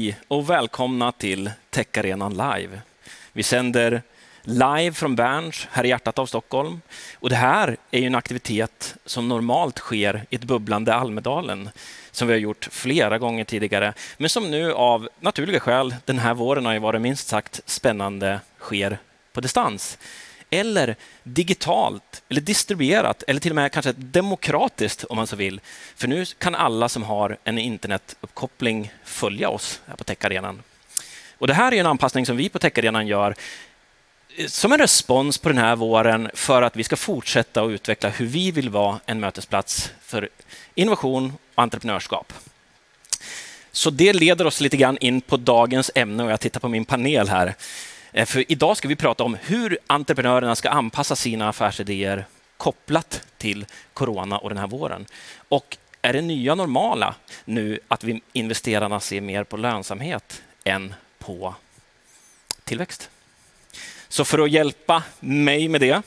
Hej och välkomna till Techarenan Live. Vi sänder live från Berns, här i hjärtat av Stockholm. Och det här är en aktivitet som normalt sker i ett bubblande Almedalen som vi har gjort flera gånger tidigare, men som nu av naturliga skäl, den här våren har ju varit minst sagt spännande, sker på distans eller digitalt, eller distribuerat, eller till och med kanske demokratiskt om man så vill. För nu kan alla som har en internetuppkoppling följa oss här på Techarenan. Och det här är en anpassning som vi på Techarenan gör eh, som en respons på den här våren för att vi ska fortsätta att utveckla hur vi vill vara en mötesplats för innovation och entreprenörskap. Så det leder oss lite grann in på dagens ämne och jag tittar på min panel här. Eh, för idag ska vi prata om hur entreprenörerna ska anpassa sina affärsidéer kopplat till corona och den här våren. Och är det nya normala nu att vi investerarna ser mer på lönsamhet än på tillväxt? Så för att hjälpa mig med det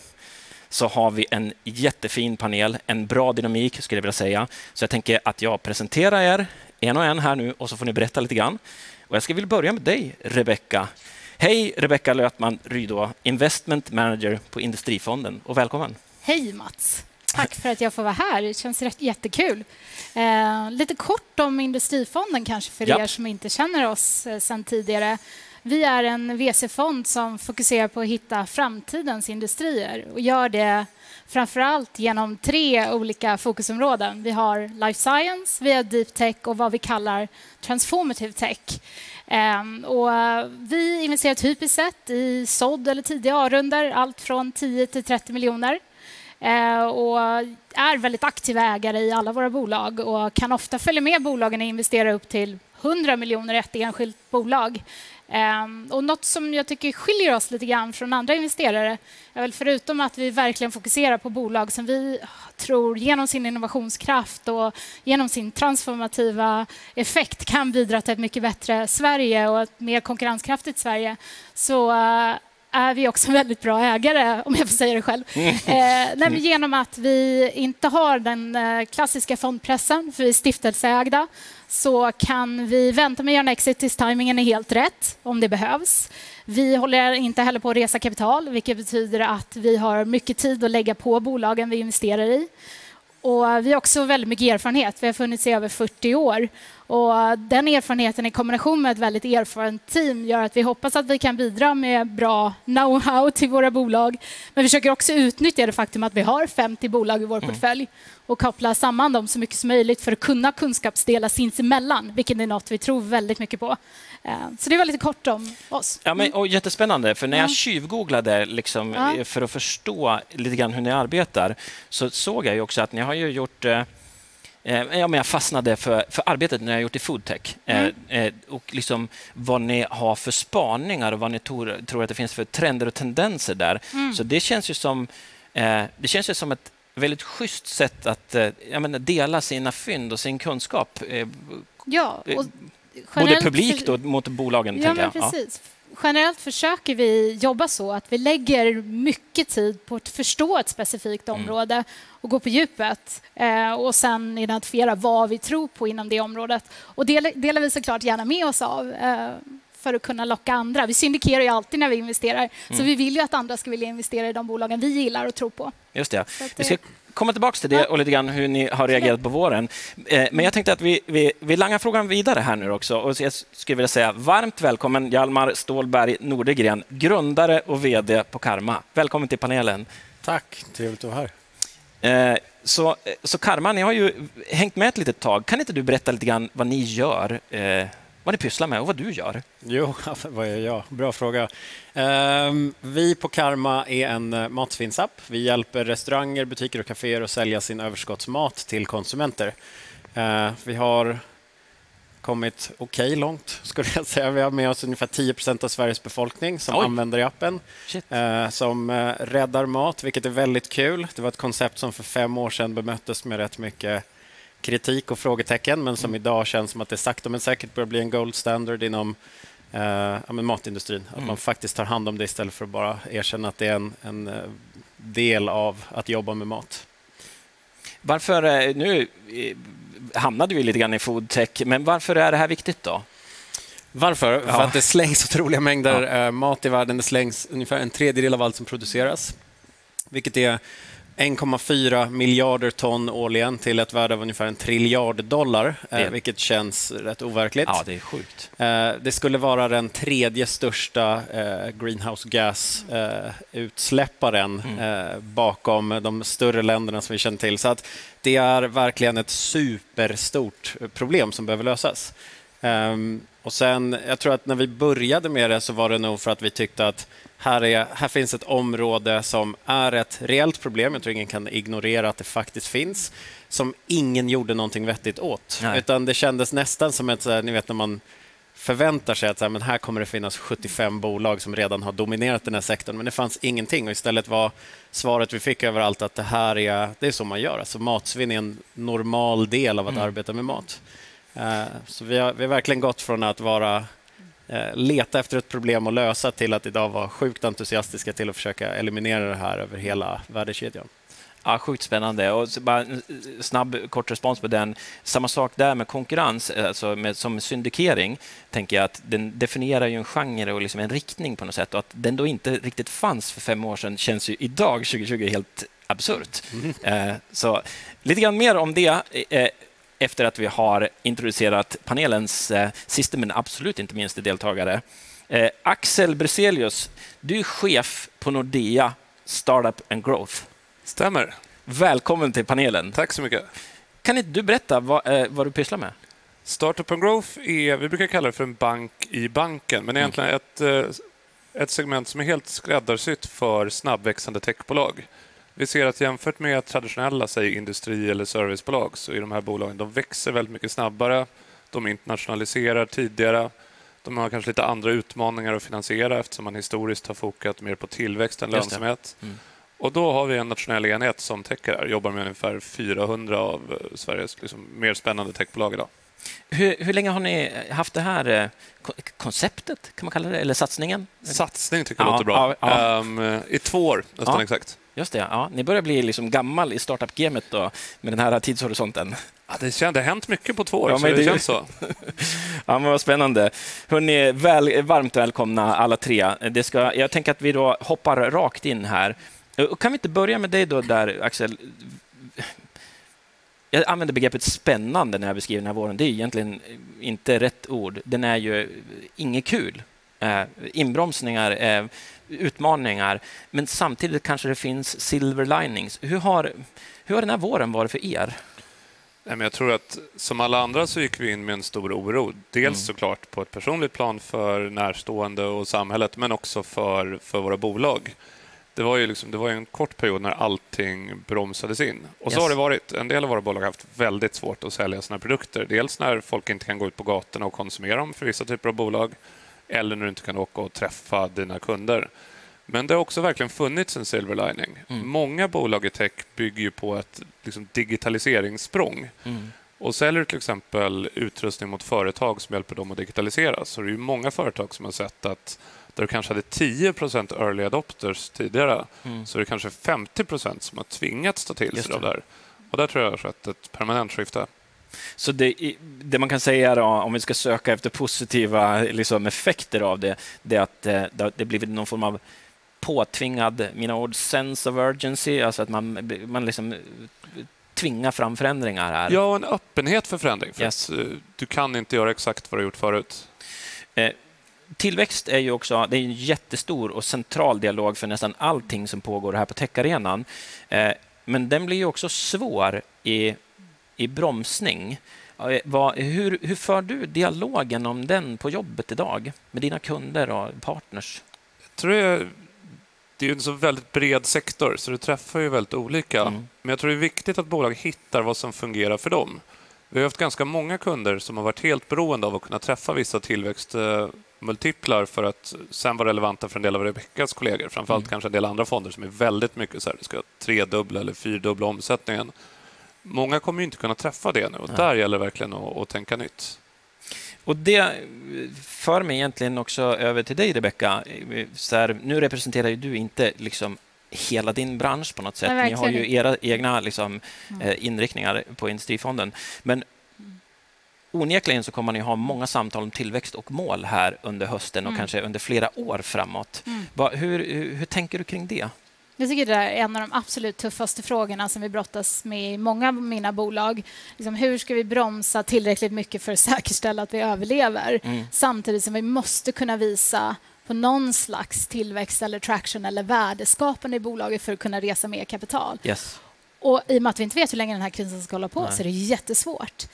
så har vi en jättefin panel, en bra dynamik skulle jag vilja säga. Så jag tänker att jag presenterar er en och en här nu och så får ni berätta lite grann. Och jag ska vilja börja med dig, Rebecka. Hej, Rebecka Lötman Rydå, Investment Manager på Industrifonden och välkommen. Hej Mats. Tack för att jag får vara här. Det känns jättekul. Eh, lite kort om Industrifonden kanske för ja. er som inte känner oss eh, sedan tidigare. Vi är en VC-fond som fokuserar på att hitta framtidens industrier och gör det framför allt genom tre olika fokusområden. Vi har life science, vi har deep tech och vad vi kallar transformative tech. Ehm, och eh, vi investerar typiskt sett i sådd eller tidiga A-rundor, allt från 10 till 30 miljoner. Ehm, och är väldigt aktiva ägare i alla våra bolag och kan ofta följa med bolagen och investera upp till 100 miljoner i ett enskilt bolag. Um, och något som jag tycker skiljer oss lite grann från andra investerare är väl förutom att vi verkligen fokuserar på bolag som vi tror genom sin innovationskraft och genom sin transformativa effekt kan bidra till ett mycket bättre Sverige och ett mer konkurrenskraftigt Sverige så uh, är vi också väldigt bra ägare, om jag får säga det själv. Mm. Eh, genom att vi inte har den eh, klassiska fondpressen, för vi är stiftelseägda, så kan vi vänta med att göra en exit tills tajmingen är helt rätt, om det behövs. Vi håller inte heller på att resa kapital, vilket betyder att vi har mycket tid att lägga på bolagen vi investerar i. Och vi har också väldigt mycket erfarenhet. Vi har funnits i över 40 år. Och den erfarenheten i kombination med ett väldigt erfarent team gör att vi hoppas att vi kan bidra med bra know-how till våra bolag. Men vi försöker också utnyttja det faktum att vi har 50 bolag i vår mm. portfölj och koppla samman dem så mycket som möjligt för att kunna kunskapsdela sinsemellan, vilket är något vi tror väldigt mycket på. Eh, så det var lite kort om oss. Ja, men, och jättespännande, för när jag tjuvgooglade liksom, ja. Eh, för att förstå lite grann hur ni arbetar så såg jag ju också att ni har ju gjort eh, Ja, men jag fastnade för, för arbetet ni har gjort i foodtech mm. eh, och liksom vad ni har för spaningar och vad ni tror, tror att det finns för trender och tendenser där. Mm. Så det känns ju som, eh, det känns ju som ett väldigt schysst sätt att eh, menar, dela sina fynd och sin kunskap. Ja, och Både publikt och mot bolagen. Ja, men precis. Ja. Generellt försöker vi jobba så att vi lägger mycket tid på att förstå ett specifikt mm. område mm. och gå på djupet eh, och sen identifiera vad vi tror på inom det området. Och det delar vi såklart gärna med oss av eh, för att kunna locka andra. Vi syndikerar ju alltid när vi investerar, mm. så vi vill ju att andra ska vilja investera i de bolagen vi gillar och tror på. Just det. Vi ska komma tillbaka till det och lite grann hur ni har reagerat på våren. Eh, men jag tänkte att vi, vi, vi langar frågan vidare här nu också. Och jag skulle vilja säga varmt välkommen Hjalmar Stålberg Nordegren, grundare och VD på Karma. Välkommen till panelen. Tack, trevligt att vara här. Eh, så, så Karma, ni har ju hängt med ett litet tag. Kan inte du berätta lite grann vad ni gör eh, vad ni pysslar med och vad du gör. Jo, vad gör jag? Bra fråga. Ehm, vi på Karma är en eh, matsvinnsapp. Vi hjälper restauranger, butiker och kaféer att sälja sin överskottsmat till konsumenter. Ehm, vi har kommit okej okay långt, skulle jag säga. Vi har med oss ungefär 10% av Sveriges befolkning som Oj. använder appen, eh, som eh, räddar mat, vilket är väldigt kul. Det var ett koncept som för fem år sedan bemöttes med rätt mycket kritik och frågetecken men som mm. idag känns som att det sakta men säkert börjar bli en gold standard inom eh, ja, matindustrin. Att mm. man faktiskt tar hand om det istället för att bara erkänna att det är en, en eh, del av att jobba med mat. Varför, nu hamnade vi lite grann i foodtech, men varför är det här viktigt då? Varför? Ja. För att det slängs otroliga mängder ja. mat i världen. Det slängs ungefär en tredjedel av allt som produceras, vilket är 1,4 miljarder ton årligen till ett värde av ungefär en triljard dollar, det... vilket känns rätt overkligt. Ja, det är sjukt. Det skulle vara den tredje största greenhouse gas-utsläpparen mm. bakom de större länderna som vi känner till. Så att det är verkligen ett superstort problem som behöver lösas. Um, och sen, jag tror att när vi började med det så var det nog för att vi tyckte att här, är, här finns ett område som är ett reellt problem. Jag tror ingen kan ignorera att det faktiskt finns, som ingen gjorde någonting vettigt åt. Nej. Utan det kändes nästan som ett, ni vet när man förväntar sig att så här, men här kommer det finnas 75 bolag som redan har dominerat den här sektorn, men det fanns ingenting. Och istället var svaret vi fick överallt att det här är, det är så man gör. Alltså matsvinn är en normal del av att mm. arbeta med mat. Uh, så vi har, vi har verkligen gått från att vara leta efter ett problem och lösa till att idag vara sjukt entusiastiska till att försöka eliminera det här över hela värdekedjan. Ja, sjukt spännande. Och bara en snabb, kort respons på den. Samma sak där med konkurrens, alltså med, som syndikering, tänker jag att den definierar ju en genre och liksom en riktning på något sätt. Och att den då inte riktigt fanns för fem år sedan känns ju idag, 2020, helt absurt. Mm. Eh, så lite grann mer om det eh, efter att vi har introducerat panelens eh, sista men absolut inte minsta deltagare. Eh, Axel Brezelius, du är chef på Nordea Startup and Growth. Stämmer. Välkommen till panelen. Tack så mycket. Kan inte du berätta vad, eh, vad du pysslar med? Startup and Growth är, vi brukar kalla det för en bank i banken, men egentligen mm. ett, eh, ett segment som är helt skräddarsytt för snabbväxande techbolag. Vi ser att jämfört med traditionella säg, industri eller servicebolag så är de här bolagen de växer väldigt mycket snabbare. De internationaliserar tidigare. De har kanske lite andra utmaningar att finansiera eftersom man historiskt har fokat mer på tillväxt än lönsamhet. Mm. Och då har vi en nationell enhet som täcker här, jobbar med ungefär 400 av eh, Sveriges liksom, mer spännande techbolag idag. Hur, hur, länge har ni haft det här eh, konceptet, kan man kalla det, eller satsningen? Satsning tycker jag ja, låter bra. Ja, ja. Um, I två år, nästan exakt. Just det, ja. Ni börjar bli liksom gammal i startup-gamet med den här tidshorisonten. Ja, det, känns, det har hänt mycket på två år, ja, så det, det känns så. ja, men vad spännande. Hörrni, väl, varmt välkomna alla tre. Det ska, jag tänker att vi då hoppar rakt in här. Kan vi inte börja med dig då, där, Axel? Jag använder begreppet spännande när jag beskriver den här våren. Det är egentligen inte rätt ord. Den är ju inget kul. Eh, inbromsningar, eh, utmaningar, men samtidigt kanske det finns silver linings. Hur har, hur har den här våren varit för er? Jag tror att som alla andra så gick vi in med en stor oro. Dels mm. såklart på ett personligt plan för närstående och samhället, men också för, för våra bolag. Det var ju liksom, det var en kort period när allting bromsades in. Och yes. så har det varit. En del av våra bolag har haft väldigt svårt att sälja sina produkter. Dels när folk inte kan gå ut på gatorna och konsumera dem för vissa typer av bolag eller när du inte kan åka och träffa dina kunder. Men det har också verkligen funnits en silver lining. Mm. Många bolag i tech bygger ju på ett liksom, digitaliseringssprång. Mm. Och säljer du till exempel utrustning mot företag som hjälper dem att digitalisera så är det ju många företag som har sett att där du kanske hade 10 early adopters tidigare mm. så är det kanske 50% som har tvingats ta till sig av det här. Och där tror jag har skett ett permanent skifte. Så det, det, man kan säga då, om vi ska söka efter positiva liksom, effekter av det, det är att eh, det, det blivit någon form av påtvingad, mina ord, sense of urgency, alltså att man, man liksom tvingar fram förändringar här. Ja, en öppenhet för förändring. För yes. Eh, du kan inte göra exakt vad du gjort förut. Eh, tillväxt är ju också det är en jättestor och central dialog för nästan allting som pågår här på techarenan. Eh, men den blir ju också svår i i bromsning. Hur, hur för du dialogen om den på jobbet idag med dina kunder och partners? Jag tror jag, det är en så väldigt bred sektor, så det träffar ju väldigt olika. Mm. Men jag tror det är viktigt att bolag hittar vad som fungerar för dem. Vi har haft ganska många kunder som har varit helt beroende av att kunna träffa vissa tillväxtmultiplar för att sen vara relevanta för en del av Rebeckas kollegor. Framförallt mm. kanske en del andra fonder som är väldigt mycket så här, det ska tredubbla eller fyrdubbla omsättningen. Många kommer inte kunna träffa det nu och ja. där gäller det verkligen att, att tänka nytt. Och Det för mig egentligen också över till dig, Rebecka. nu representerar ju du inte liksom hela din bransch på något sätt. Nej, Ni har ju era egna liksom, mm. Eh, inriktningar på Industrifonden. Men onekligen så kommer ni ha många samtal om tillväxt och mål här under hösten och mm. kanske under flera år framåt. Mm. Hur, hur, hur tänker du kring det? Jag tycker det är en av de absolut tuffaste frågorna som vi brottas med i många av mina bolag. Liksom hur ska vi bromsa tillräckligt mycket för att säkerställa att vi överlever mm. samtidigt som vi måste kunna visa på någon slags tillväxt eller traction eller värdeskapande i bolaget för att kunna resa mer kapital. Yes. Och I och med att vi inte vet hur länge den här krisen ska hålla på Nej. så är det jättesvårt.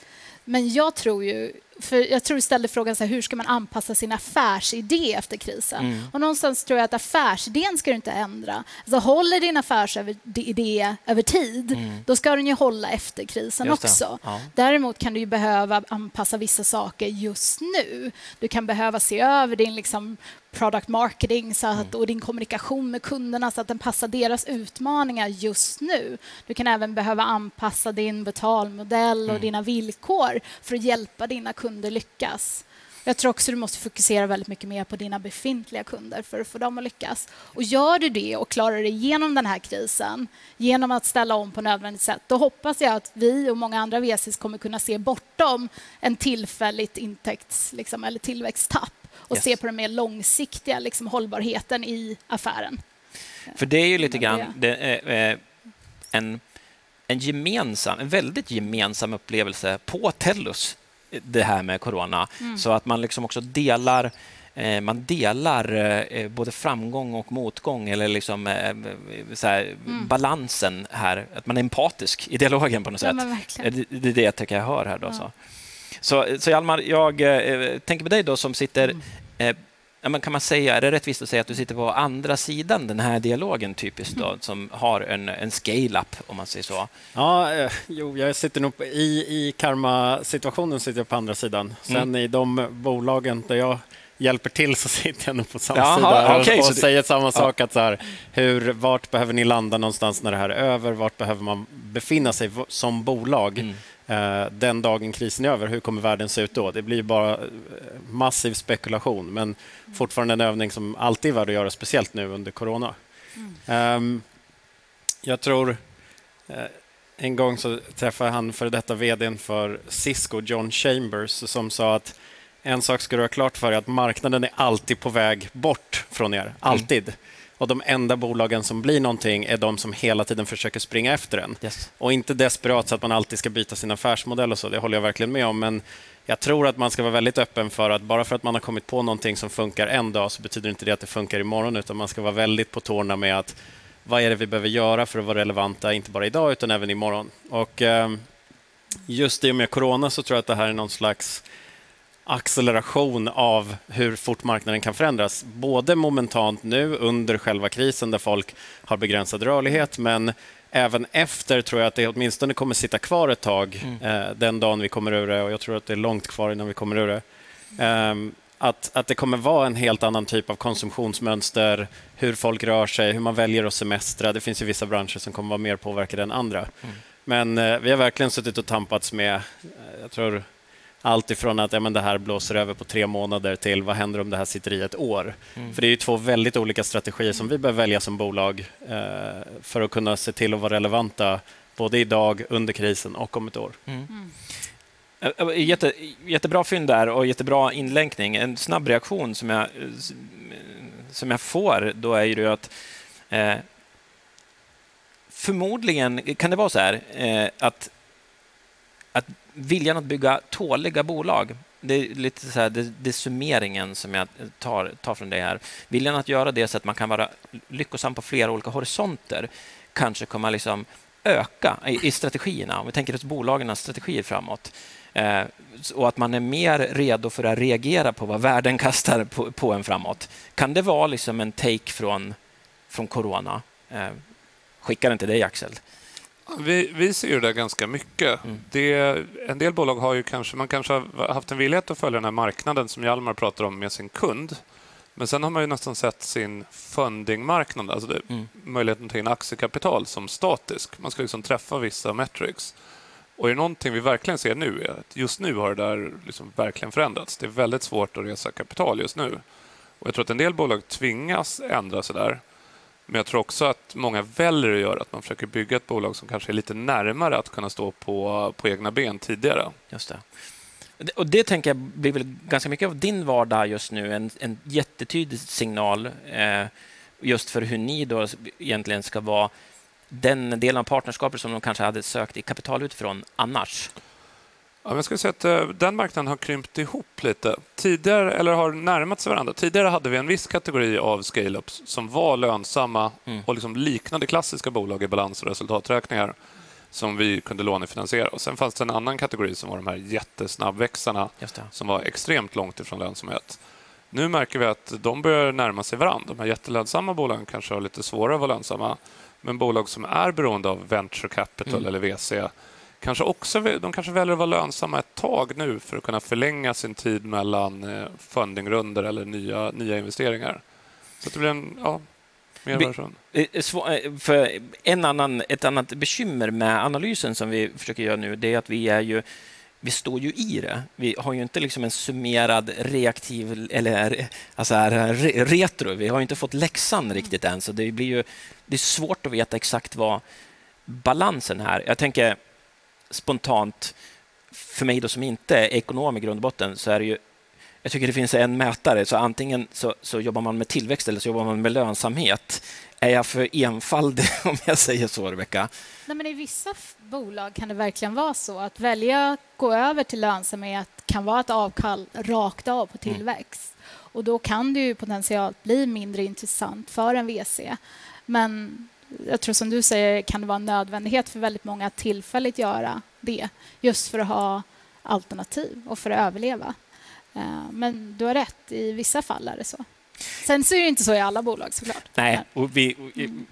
Men jag tror ju för jag tror du ställde frågan så här, hur ska man anpassa sin affärsidé efter krisen. Mm. Och någonstans tror jag att affärsidén ska du inte ändra. Alltså, håller din affärsidé över tid, mm. då ska den ju hålla efter krisen också. Ja. Däremot kan du behöva anpassa vissa saker just nu. Du kan behöva se över din liksom, product marketing så att, mm. och din kommunikation med kunderna så att den passar deras utmaningar just nu. Du kan även behöva anpassa din betalmodell och mm. dina villkor för att hjälpa dina kunder lyckas. Jag tror också du måste fokusera väldigt mycket mer på dina befintliga kunder för att få dem att lyckas. Och gör du det och klarar dig igenom den här krisen genom att ställa om på nödvändigt sätt, då hoppas jag att vi och många andra VCs kommer kunna se bortom en tillfälligt intäkts liksom, eller tillväxttapp och yes. se på den mer långsiktiga liksom, hållbarheten i affären. För det är ju lite grann det, eh, en, en gemensam, en väldigt gemensam upplevelse på Tellus, det här med corona. Mm. Så att man liksom också delar eh, man delar eh, både framgång och motgång, eller liksom, eh, här, mm. balansen här. Att man är empatisk i dialogen på något sätt. Ja, det, det är det jag tycker jag hör här. Då, ja. så. Så, så Hjalmar, jag eh, tänker på dig då som sitter mm. eh, Ja, men kan man säga, är det rättvist att säga att du sitter på andra sidan den här dialogen typiskt då, mm. som har en, en scale-up om man säger så? Ja, eh, jo, jag sitter nog i, i karma-situationen sitter jag på andra sidan. Sen mm. i de bolagen där jag hjälper till så sitter jag nog på samma Jaha, sida okay, och, och säger samma ja. sak. Att så här, hur, vart behöver ni landa någonstans när det här är över? Vart behöver man befinna sig som bolag? Mm. Eh, den dagen krisen är över, hur kommer världen se ut då? Det blir bara eh, massiv spekulation, men fortfarande en övning som alltid är värd att göra, speciellt nu under corona. Mm. Jag tror... Eh, en gång så träffade han för detta vd för Cisco, John Chambers, som sa att en sak ska du ha klart för dig, att marknaden är alltid på väg bort från er. Alltid. Och de enda bolagen som blir någonting är de som hela tiden försöker springa efter den. Yes. Och inte desperat så att man alltid ska byta sin affärsmodell och så. Det håller jag verkligen med om. Men jag tror att man ska vara väldigt öppen för att bara för att man har kommit på någonting som funkar en dag så betyder inte det att det funkar imorgon, utan man ska vara väldigt på tårna med att vad är det vi behöver göra för att vara relevanta, inte bara idag utan även imorgon. Och eh, just i och med corona så tror jag att det här är någon slags acceleration av hur fort marknaden kan förändras. Både momentant nu under själva krisen där folk har begränsad rörlighet men även efter tror jag att det åtminstone kommer sitta kvar ett tag mm. eh, den dagen vi kommer ur det och jag tror att det är långt kvar innan vi kommer ur det. Eh, att, att det kommer vara en helt annan typ av konsumtionsmönster, hur folk rör sig, hur man väljer att semestra. Det finns ju vissa branscher som kommer vara mer påverkade än andra. Mm. Men eh, vi har verkligen suttit och tampats med, eh, jag tror allt ifrån att ja, men det här blåser över på tre månader till vad händer om det här sitter i ett år? Mm. För det är ju två väldigt olika strategier som vi behöver välja som bolag eh, för att kunna se till att vara relevanta både idag, under krisen och om ett år. Mm. Mm. Eh, eh, jätte, jättebra fynd där och jättebra inlänkning. En snabb reaktion som jag, som jag får då är ju att eh, förmodligen kan det vara så här eh, att, att viljan att bygga tåliga bolag det är lite så här, det, det är summeringen som jag tar, tar från det här. Viljan att göra det så att man kan vara lyckosam på flera olika horisonter kanske kommer liksom öka i, i strategierna. Om vi tänker oss bolagens strategier framåt. Eh, och att man är mer redo för att reagera på vad världen kastar på, på en framåt. Kan det vara liksom en take från, från corona? Eh, skickar den till dig, Axel. Vi, vi ser ju det ganska mycket. Mm. Det, en del bolag har ju kanske, man kanske har haft en villighet att följa den här marknaden som Hjalmar pratar om med sin kund. Men sen har man ju nästan sett sin fundingmarknad, alltså det, mm. möjligheten att ta in aktiekapital som statisk. Man ska liksom träffa vissa metrics. Och är det någonting vi verkligen ser nu är att just nu har det där liksom verkligen förändrats. Det är väldigt svårt att resa kapital just nu. Och Jag tror att en del bolag tvingas ändra sig där. Men jag tror också att många väljer att göra att man försöker bygga ett bolag som kanske är lite närmare att kunna stå på, på egna ben tidigare. Just det. Och det tänker jag blir väl ganska mycket av din vardag just nu, en, en jättetydlig signal eh, just för hur ni då egentligen ska vara den delen av partnerskapet som de kanske hade sökt i kapital utifrån annars. Ja, jag skulle säga att eh, den marknaden har krympt ihop lite. Tidigare, eller har närmat sig varandra. Tidigare hade vi en viss kategori av scale-ups som var lönsamma mm. och liksom liknande klassiska bolag i balans och resultaträkningar som vi kunde lånefinansiera. Och sen fanns det en annan kategori som var de här jättesnabbväxarna som var extremt långt ifrån lönsamhet. Nu märker vi att de börjar närma sig varandra. De här jättelönsamma bolagen kanske har lite svårare att vara lönsamma. Men bolag som är beroende av venture capital mm. eller VC kanske också, de kanske väljer att vara lönsamma ett tag nu för att kunna förlänga sin tid mellan eh, fundingrunder eller nya, nya investeringar. Så det blir en ja, mer version. Eh, eh, för en annan, ett annat bekymmer med analysen som vi försöker göra nu det är att vi är ju vi står ju i det. Vi har ju inte liksom en summerad reaktiv eller alltså här, retro. Vi har inte fått läxan riktigt än, så det blir ju det är svårt att veta exakt vad balansen är. Jag tänker spontant, för mig då som inte är ekonom i grund och botten, så är det ju jag tycker det finns en mätare, så antingen så, så, jobbar man med tillväxt eller så jobbar man med lönsamhet. Är jag för enfaldig om jag säger så, Rebecka? Nej, men I vissa bolag kan det verkligen vara så. Att välja att gå över till lönsamhet kan vara ett avkall rakt av på mm. tillväxt. Mm. Och Då kan det ju potentiellt bli mindre intressant för en VC. Men jag tror som du säger kan det vara en nödvändighet för väldigt många att tillfälligt göra det just för att ha alternativ och för att överleva. Eh, men du har rätt, i vissa fall är det så. Sen så är det inte så i alla bolag såklart. Nej, och vi, mm.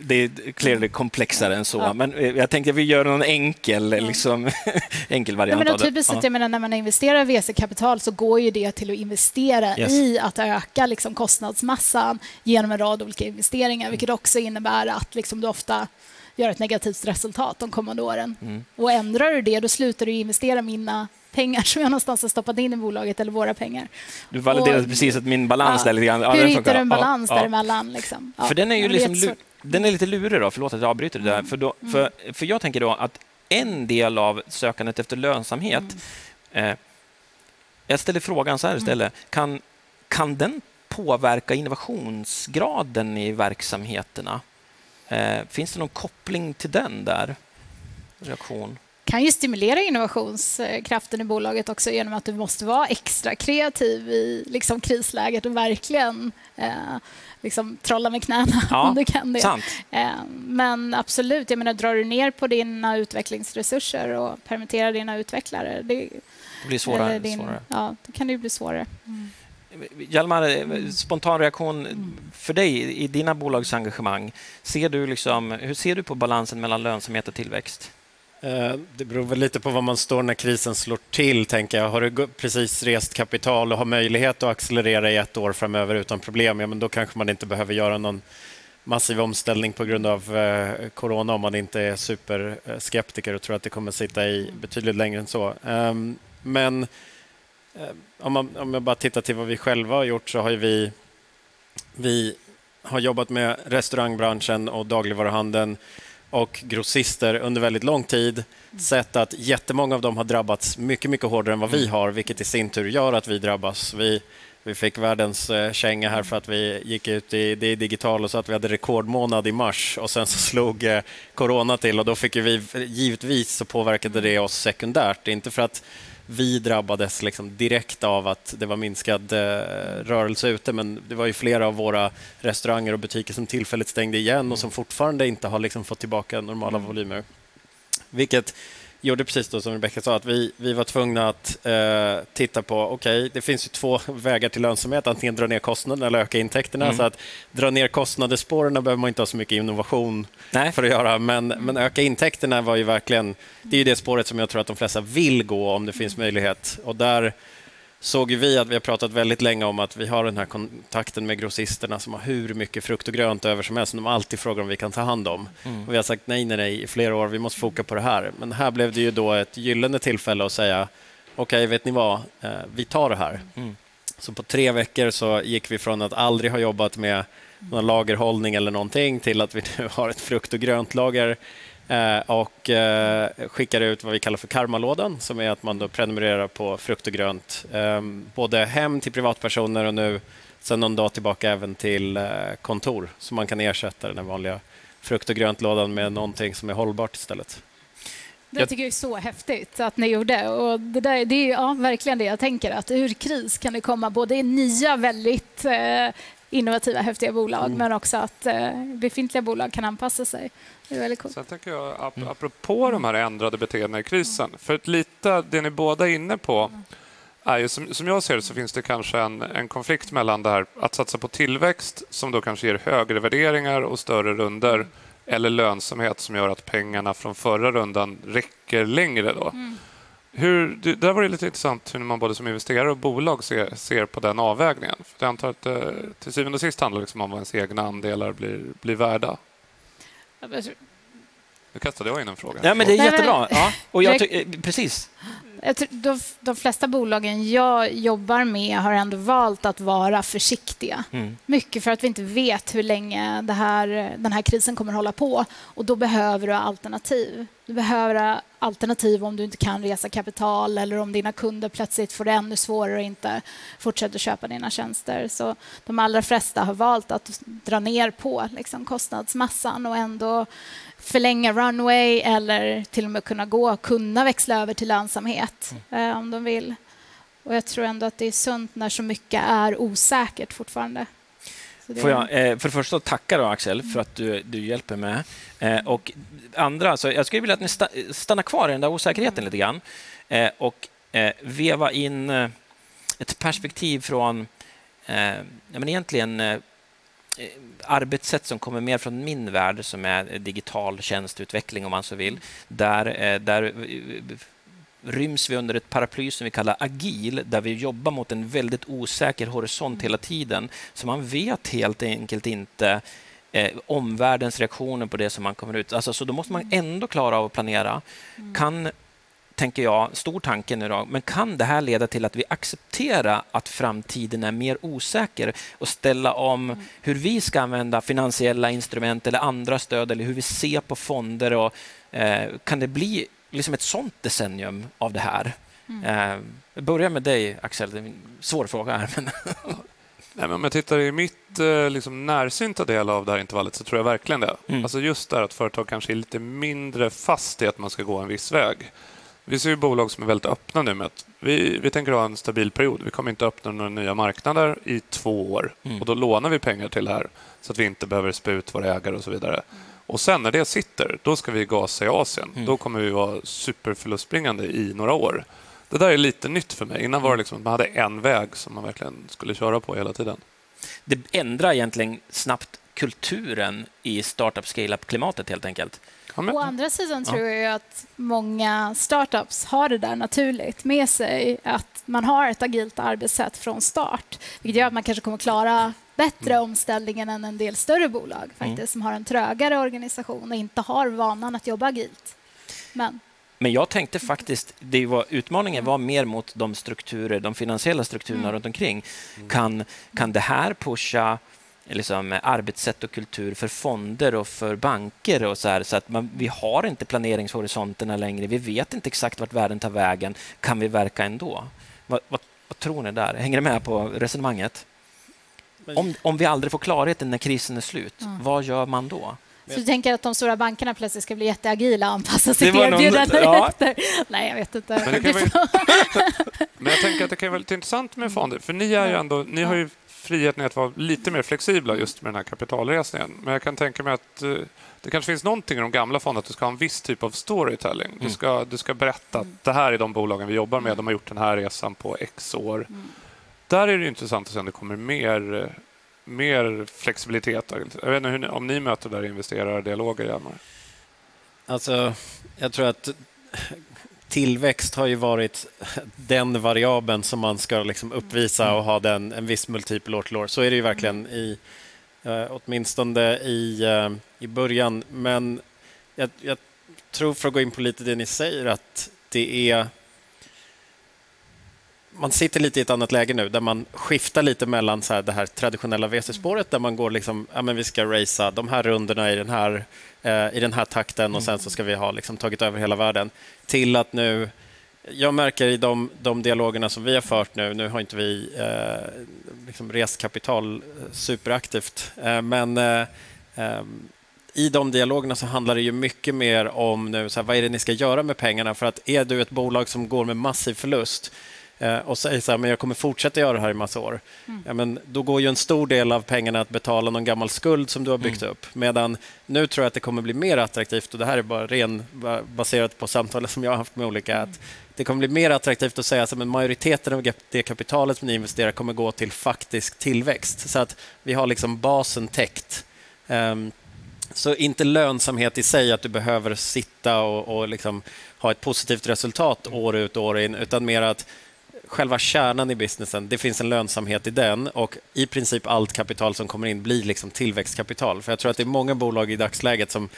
Det är clearly komplexare än så. Ja. Men eh, jag tänkte att vi gör någon enkel, ja. liksom, enkel variant men typiskt av det. Jag menar, när man investerar VC-kapital så går ju det till att investera yes. i att öka liksom, kostnadsmassan genom en rad olika investeringar, mm. vilket också innebär att liksom, du ofta gör ett negativt resultat de kommande åren. Mm. Och ändrar du det, då slutar du investera mina pengar som jag någonstans har stoppat in i bolaget eller våra pengar. Du validerade och, precis att min balans ja, där lite grann. Ja, hur hittar du en balans ja, däremellan? Liksom? Ja, för den är ju liksom, den är lite lurig då, förlåt att jag avbryter det där. För, då, mm. för, för jag tänker då att en del av sökandet efter lönsamhet mm. eh, jag ställer frågan så här istället. Mm. Kan, kan den påverka innovationsgraden i verksamheterna? Eh, finns det någon koppling till den där? Reaktion? kan ju stimulera innovationskraften i bolaget också genom att du måste vara extra kreativ i liksom, krisläget och verkligen eh, liksom, trolla med knäna ja, om du kan det. Eh, men absolut, jag menar, drar du ner på dina utvecklingsresurser och permitterar dina utvecklare det, det blir svårare. Din, svårare. Ja, då kan det bli svårare. Mm. Hjalmar, spontan reaktion för dig i dina bolagsengagemang. Ser du liksom, hur ser du på balansen mellan lönsamhet och tillväxt? Eh, det beror väl lite på var man står när krisen slår till. tänker jag. Har du precis rest kapital och har möjlighet att accelerera i ett år framöver utan problem, ja, men då kanske man inte behöver göra någon massiv omställning på grund av eh, corona om man inte är superskeptiker och tror att det kommer sitta i betydligt längre än så. Ehm, men eh, om, man, om jag bara tittar till vad vi själva har gjort så har vi, vi har jobbat med restaurangbranschen och dagligvaruhandeln och grossister under väldigt lång tid sett att jättemånga av dem har drabbats mycket, mycket hårdare än vad vi mm. har, vilket i sin tur gör att vi drabbas. Vi, vi fick världens eh, känga här för att vi gick ut i det digital och sa att vi hade rekordmånad i mars och sen så slog eh, corona till och då fick vi givetvis så påverkade det oss sekundärt. Inte för att vi drabbades liksom direkt av att det var minskad eh, rörelse ute men det var ju flera av våra restauranger och butiker som tillfälligt stängde igen och som fortfarande inte har liksom fått tillbaka normala mm. volymer. Vilket gjorde precis då som Rebecka sa, att vi, vi var tvungna att eh, titta på, okej, okay, det finns ju två vägar till lönsamhet, antingen dra ner kostnaderna eller öka intäkterna. Mm. Så att dra ner kostnadsspåren behöver man inte ha så mycket innovation Nej. för att göra, men, men öka intäkterna var ju verkligen, det är ju det spåret som jag tror att de flesta vill gå om det finns möjlighet. Och där såg vi att vi har pratat väldigt länge om att vi har den här kontakten med grossisterna som har hur mycket frukt och grönt över som helst som de alltid frågar om vi kan ta hand om. Mm. Och vi har sagt nej, nej, nej i flera år, vi måste foka på det här. Men här blev det ju då ett gyllene tillfälle att säga okej, okay, vet ni vad, eh, vi tar det här. Mm. Så på tre veckor så gick vi från att aldrig ha jobbat med någon lagerhållning eller någonting till att vi nu har ett frukt och grönt lager och eh, skickar ut vad vi kallar för karmalådan som är att man då prenumererar på frukt och grönt eh, både hem till privatpersoner och nu sen någon dag tillbaka även till kontor så man kan ersätta den vanliga frukt och grönt-lådan med någonting som är hållbart istället. Det tycker jag är så häftigt att ni gjorde. Och det, där, det är ja, verkligen det jag tänker, att ur kris kan det komma både nya väldigt eh, innovativa, häftiga bolag mm. men också att eh, befintliga bolag kan anpassa sig. Det är väldigt coolt. Sen tänker jag, ap mm. apropå de här ändrade beteendena i krisen, för att lite det ni båda är inne på är ju, som, som jag ser det så finns det kanske en, en konflikt mellan det här att satsa på tillväxt som då kanske ger högre värderingar och större runder eller lönsamhet som gör att pengarna från förra rundan räcker längre. Då. Mm. Hur, det där var det lite intressant hur man både som investerare och bolag ser, ser på den avvägningen. För jag antar att det eh, till syvende och sist handlar liksom om vad ens egna andelar blir, blir värda. Nu kastade jag in en fråga. Ja, men det är jättebra. Ja, och jag eh, precis. De, de flesta bolagen jag jobbar med har ändå valt att vara försiktiga. Mm. Mycket för att vi inte vet hur länge här, den här krisen kommer att hålla på. Och Då behöver du alternativ. Du behöver alternativ om du inte kan resa kapital eller om dina kunder plötsligt får det ännu svårare och inte fortsätter köpa dina tjänster. Så De allra flesta har valt att dra ner på liksom, kostnadsmassan och ändå förlänga runway eller till och med kunna gå, kunna växla över till lönsamhet mm. eh, om de vill. Och jag tror ändå att det är sunt när så mycket är osäkert fortfarande. Får jag eh, för det första tacka då, Axel för att du, du hjälper mig. Eh, och andra, så jag skulle vilja att ni stannar kvar i den där osäkerheten lite grann eh, och veva in ett perspektiv från ja, men egentligen arbetssätt som kommer mer från min värld, som är digital tjänsteutveckling om man så vill. Där, eh, där eh, ryms vi under ett paraply som vi kallar agil, där vi jobbar mot en väldigt osäker horisont hela tiden. Så man vet helt enkelt inte eh, omvärldens reaktioner på det som man kommer ut. Alltså, så då måste man ändå klara av att planera. Kan tänker jag, stor tanke nu då, men kan det här leda till att vi accepterar att framtiden är mer osäker och ställa om mm. hur vi ska använda finansiella instrument eller andra stöd eller hur vi ser på fonder? Och, eh, kan det bli liksom ett sånt decennium av det här? Mm. Eh, jag börjar med dig, Axel. Det är en svår fråga här. Men Nej, men om jag tittar i mitt eh, liksom, närsynta del av det här intervallet så tror jag verkligen det. Mm. Alltså just det att företag kanske är lite mindre fast i att man ska gå en viss väg. Vi ser ju bolag som är väldigt öppna nu med att vi, vi tänker ha en stabil period. Vi kommer inte öppna några nya marknader i två år mm. och då lånar vi pengar till det här så att vi inte behöver spä ut våra ägare och så vidare. Mm. Och sen när det sitter, då ska vi gasa i Asien. Mm. Då kommer vi vara superförlustbringande i några år. Det där är lite nytt för mig. Innan var det liksom att man hade en väg som man verkligen skulle köra på hela tiden. Det ändrar egentligen snabbt kulturen i startup scale-up-klimatet helt enkelt. Å andra sidan tror jag att många startups har det där naturligt med sig, att man har ett agilt arbetssätt från start, vilket gör att man kanske kommer klara bättre mm. omställningen än en del större bolag mm. faktiskt, mm. som har en trögare organisation och inte har vanan att jobba agilt. Men men jag tänkte faktiskt, det var, utmaningen var mer mot de strukturer, de finansiella strukturerna mm. runt omkring. Kan, kan det här pusha liksom, arbetssätt och kultur för fonder och för banker. och Så, här, så att man, Vi har inte planeringshorisonterna längre. Vi vet inte exakt vart världen tar vägen. Kan vi verka ändå? Vad, vad, vad tror ni där? Hänger ni med på resonemanget? Om, om vi aldrig får klarheten när krisen är slut, mm. vad gör man då? Så du tänker att de stora bankerna plötsligt ska bli jätteagila och anpassa sitt erbjudande ja. efter? Nej, jag vet inte. Men, det kan vara... Men jag tänker att det kan vara lite intressant med fonder, för ni, är ju ändå, ni har ju friheten att vara lite mer flexibla just med den här kapitalresningen. Men jag kan tänka mig att eh, det kanske finns någonting i de gamla fonderna att du ska ha en viss typ av storytelling. Du, mm. ska, du ska berätta att det här är de bolagen vi jobbar med. De har gjort den här resan på X år. Mm. Där är det intressant att se om det kommer mer, mer flexibilitet. Jag vet inte hur, om ni möter där investerardialoger, Hjalmar? Alltså, jag tror att tillväxt har ju varit den variabeln som man ska liksom uppvisa och ha den, en viss multipel år till år. Så är det ju verkligen i, eh, åtminstone i, eh, i början. Men jag, jag, tror, för att gå in på lite det ni säger, att det är man sitter lite i ett annat läge nu där man skiftar lite mellan så här, det här traditionella WC-spåret, där man går liksom, ja, men vi ska racea de här rundorna i den här, eh, i den här takten och sen så ska vi ha liksom, tagit över hela världen till att nu jag märker i de, de dialogerna som vi har fört nu, nu har inte vi eh, liksom rest kapital eh, superaktivt, eh, men eh, eh, i de dialogerna så handlar det ju mycket mer om nu, så här, vad är det ni ska göra med pengarna? För att är du ett bolag som går med massiv förlust och säger så här, men jag kommer fortsätta göra det här i massa år. Mm. Ja, men då går ju en stor del av pengarna att betala någon gammal skuld som du har byggt mm. upp. Medan nu tror jag att det kommer bli mer attraktivt och det här är bara ren baserat på samtal som jag har haft med olika. Mm. Att det kommer bli mer attraktivt att säga att majoriteten av det kapitalet som ni investerar kommer gå till faktisk tillväxt. Så att vi har liksom basen täckt. Um, så inte lönsamhet i sig, att du behöver sitta och, och liksom ha ett positivt resultat år ut och år in, utan mer att själva kärnan i businessen, det finns en lönsamhet i den och i princip allt kapital som kommer in blir liksom tillväxtkapital. För jag tror att det är många bolag i dagsläget som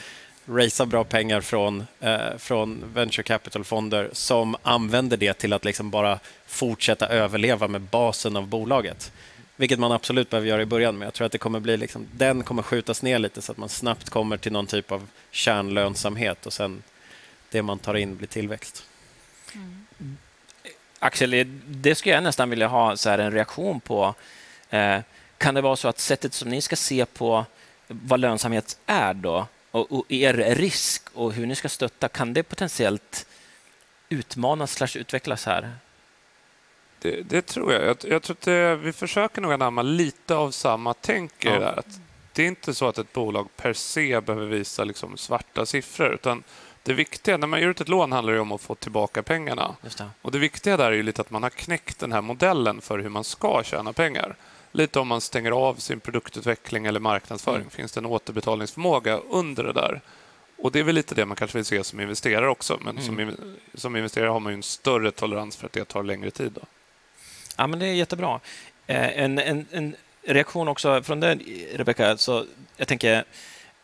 racear bra pengar från, eh, från venture capital-fonder som använder det till att liksom bara fortsätta överleva med basen av bolaget. Vilket man absolut behöver göra i början. Men jag tror att det kommer bli liksom, den kommer skjutas ner lite så att man snabbt kommer till någon typ av kärnlönsamhet och sen det man tar in blir tillväxt. Mm. Axel, det skulle jag nästan vilja ha så en reaktion på. Eh, kan det vara så att sättet som ni ska se på vad lönsamhet är då och, och er risk och hur ni ska stötta, kan det potentiellt utmanas slash utvecklas här? Det, det, tror jag. Jag, jag tror att det, vi försöker nog anamma lite av samma tänk ja. där. Att det är inte så att ett bolag per se behöver visa liksom svarta siffror. utan det viktiga, när man ger ut ett lån handlar det om att få tillbaka pengarna. Det. Och det viktiga där är ju lite att man har knäckt den här modellen för hur man ska tjäna pengar. Lite om man stänger av sin produktutveckling eller marknadsföring. Mm. Finns det en återbetalningsförmåga under det där? Och Det är väl lite det man kanske vill se som investerare också. Men mm. som, som investerare har man ju en större tolerans för att det tar längre tid. Då. Ja, men det är jättebra. Eh, en, en, en reaktion också från dig, Rebecka. Så jag tänker,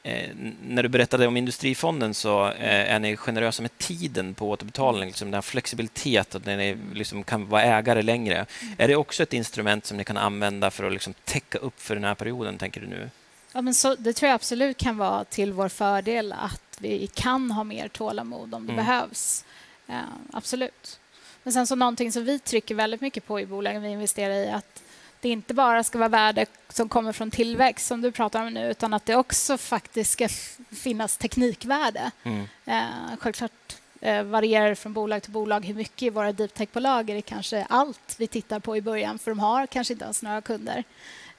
eh, när du berättade om Industrifonden så eh, är ni generösa med tiden på återbetalning. Liksom den här flexibilitet, att ni liksom kan vara ägare längre. Mm. Är det också ett instrument som ni kan använda för att liksom täcka upp för den här perioden, tänker du nu? Ja, men så, det tror jag absolut kan vara till vår fördel att vi kan ha mer tålamod om det mm. behövs. Ja, absolut. Men sen så någonting som vi trycker väldigt mycket på i bolagen vi investerar i att det inte bara ska vara värde som kommer från tillväxt som du pratar om nu utan att det också faktiskt ska finnas teknikvärde. Mm. Eh, självklart eh, varierar det från bolag till bolag hur mycket i våra deep tech-bolag är det kanske allt vi tittar på i början för de har kanske inte ens några kunder.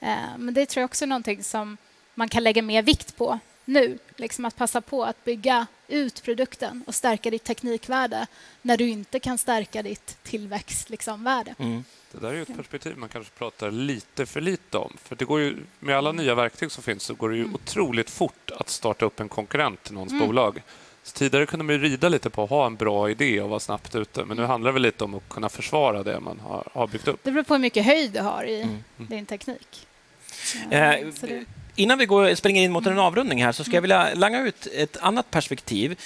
Eh, men det tror jag också är någonting som man kan lägga mer vikt på nu. Liksom att passa på att bygga ut produkten och stärka ditt teknikvärde när du inte kan stärka ditt tillväxtvärde. Liksom, mm. Det där är ett perspektiv man kanske pratar lite för lite om. För det går ju, med alla nya verktyg som finns så går det ju mm. otroligt fort att starta upp en konkurrent till någons mm. bolag. Så tidigare kunde man rida lite på att ha en bra idé och vara snabbt ute. Men nu mm. handlar det lite om att kunna försvara det man har, har byggt upp. Det beror på hur mycket höjd du har i mm. din teknik. Ja, eh, Innan vi går, springer in mot en avrundning här så ska jag vilja langa ut ett annat perspektiv.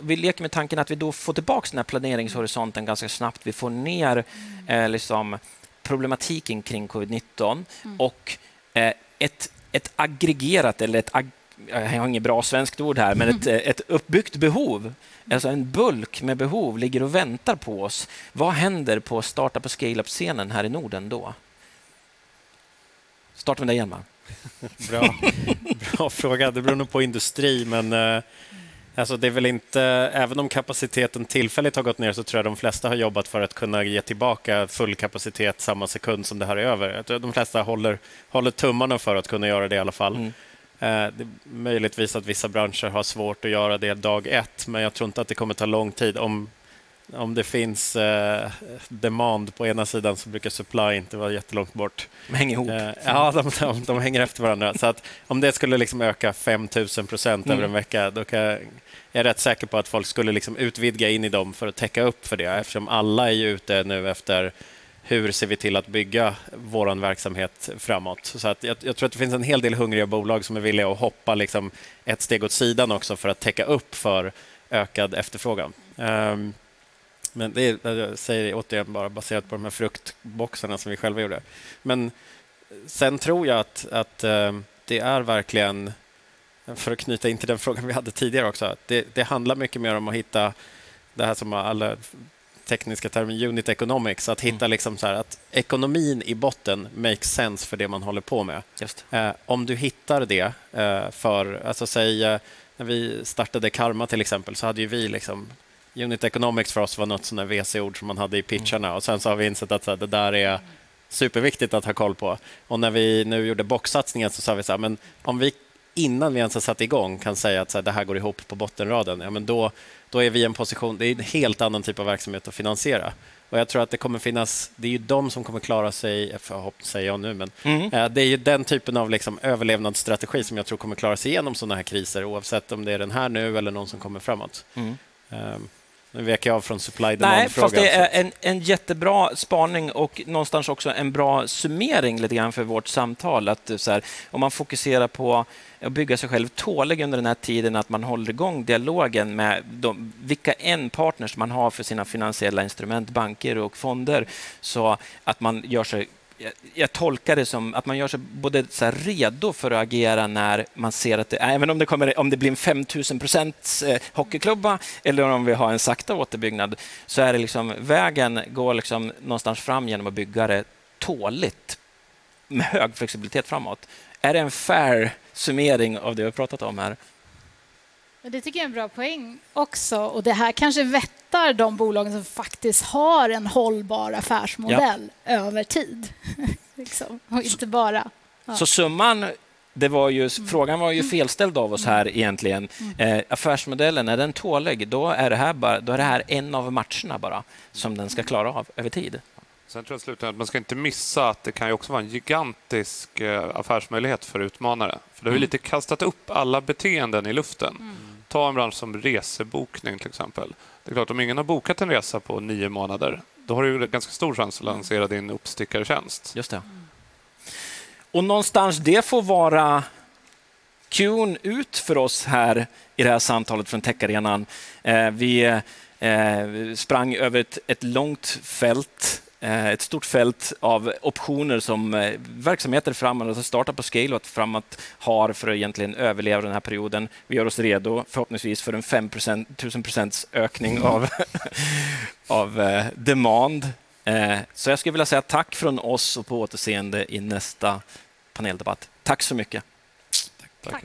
Vi leker med tanken att vi då får tillbaka den här planeringshorisonten ganska snabbt. Vi får ner eh, liksom, problematiken kring covid-19 och eh, ett, ett aggregerat eller ett ag jag har inget bra svenskt ord här, men ett, ett uppbyggt behov, alltså en bulk med behov, ligger och väntar på oss. Vad händer på startup och scale-up-scenen här i Norden då? Starta med dig, Hjelmar. Bra. Bra fråga. Det beror nog på industri, men eh, alltså det är väl inte... Även om kapaciteten tillfälligt har gått ner så tror jag de flesta har jobbat för att kunna ge tillbaka full kapacitet samma sekund som det här är över. Jag tror de flesta håller, håller tummarna för att kunna göra det i alla fall. Mm. Eh, det är möjligtvis att vissa branscher har svårt att göra det dag ett, men jag tror inte att det kommer ta lång tid. Om om det finns eh, demand på ena sidan så brukar supply inte vara jättelångt bort. De hänger ihop. Eh, ja, de, de, de, hänger efter varandra. Så att om det skulle liksom öka 5 000 procent mm. över en vecka, då kan jag, är rätt säker på att folk skulle liksom utvidga in i dem för att täcka upp för det, eftersom alla är ute nu efter hur ser vi till att bygga vår verksamhet framåt? Så att jag, jag, tror att det finns en hel del hungriga bolag som är villiga att hoppa liksom ett steg åt sidan också för att täcka upp för ökad efterfrågan. Um, Men det är, jag säger återigen bara baserat på de här fruktboxarna som vi själva gjorde. Men sen tror jag att, att eh, det är verkligen, för att knyta in till den frågan vi hade tidigare också, det, det handlar mycket mer om att hitta det här som alla tekniska termen unit economics, att hitta mm. liksom så att ekonomin i botten makes sense för det man håller på med. Eh, om du hittar det eh, för, alltså säg eh, när vi startade Karma till exempel så hade ju vi liksom Unit economics för oss var något sånt VC-ord som man hade i pitcharna och sen så har vi insett att här, det där är superviktigt att ha koll på. Och när vi nu gjorde boxsatsningen så sa vi så här, men om vi innan vi ens har satt igång kan säga att så här, det här går ihop på bottenraden, ja, men då, då är vi i en position, det är en helt annan typ av verksamhet att finansiera. Och jag tror att det kommer finnas, det är ju de som kommer klara sig, förhoppningsvis säger jag nu, men mm. eh, det är ju den typen av liksom överlevnadsstrategi som jag tror kommer klara sig igenom sådana här kriser oavsett om det är den här nu eller någon som kommer framåt. Mm. Um, nu vek jag av från supply Nej, fast det är en, en jättebra spaning och någonstans också en bra summering lite grann för vårt samtal. Att så här, om man fokuserar på att bygga sig själv tålig under den här tiden, att man håller igång dialogen med de, vilka en partners man har för sina finansiella instrument, banker och fonder, så att man gör sig jag, jag, tolkar det som att man gör sig både så redo för att agera när man ser att det, äh, även om det, kommer, om det blir en 5000 procents eh, hockeyklubba eller om vi har en sakta återbyggnad, så är det liksom, vägen går liksom någonstans fram genom att bygga det tåligt med hög flexibilitet framåt. Är det en fair summering av det vi har pratat om här? Det tycker jag är en bra poäng också. Och det här kanske vettar de bolagen som faktiskt har en hållbar affärsmodell ja. över tid. liksom. Och inte bara... Ja. Så summan det var ju, mm. Frågan var ju mm. felställd av oss här mm. egentligen. Mm. Eh, affärsmodellen, är den tålig, då är, det här bara, då är det här en av matcherna bara som den ska klara av över tid. Sen tror jag slutligen att man ska inte missa att det kan ju också vara en gigantisk eh, affärsmöjlighet för utmanare. För det har ju lite kastat upp alla beteenden i luften. Mm. Ta en bransch som resebokning till exempel. Det är klart, om ingen har bokat en resa på nio månader, då har du ganska stor chans att lansera din uppstickartjänst. Just det. Och någonstans det får vara Qn ut för oss här i det här samtalet från Techarenan. Eh, vi eh, sprang över ett, ett långt fält ett stort fält av optioner som eh, verksamheter framåt, alltså startup på scale och framåt har för att egentligen överleva den här perioden. Vi gör oss redo förhoppningsvis för en 5 1000 procents ökning av, av eh, demand. Så jag skulle vilja säga tack från oss och på återseende i nästa paneldebatt. Tack så mycket. Tack. tack.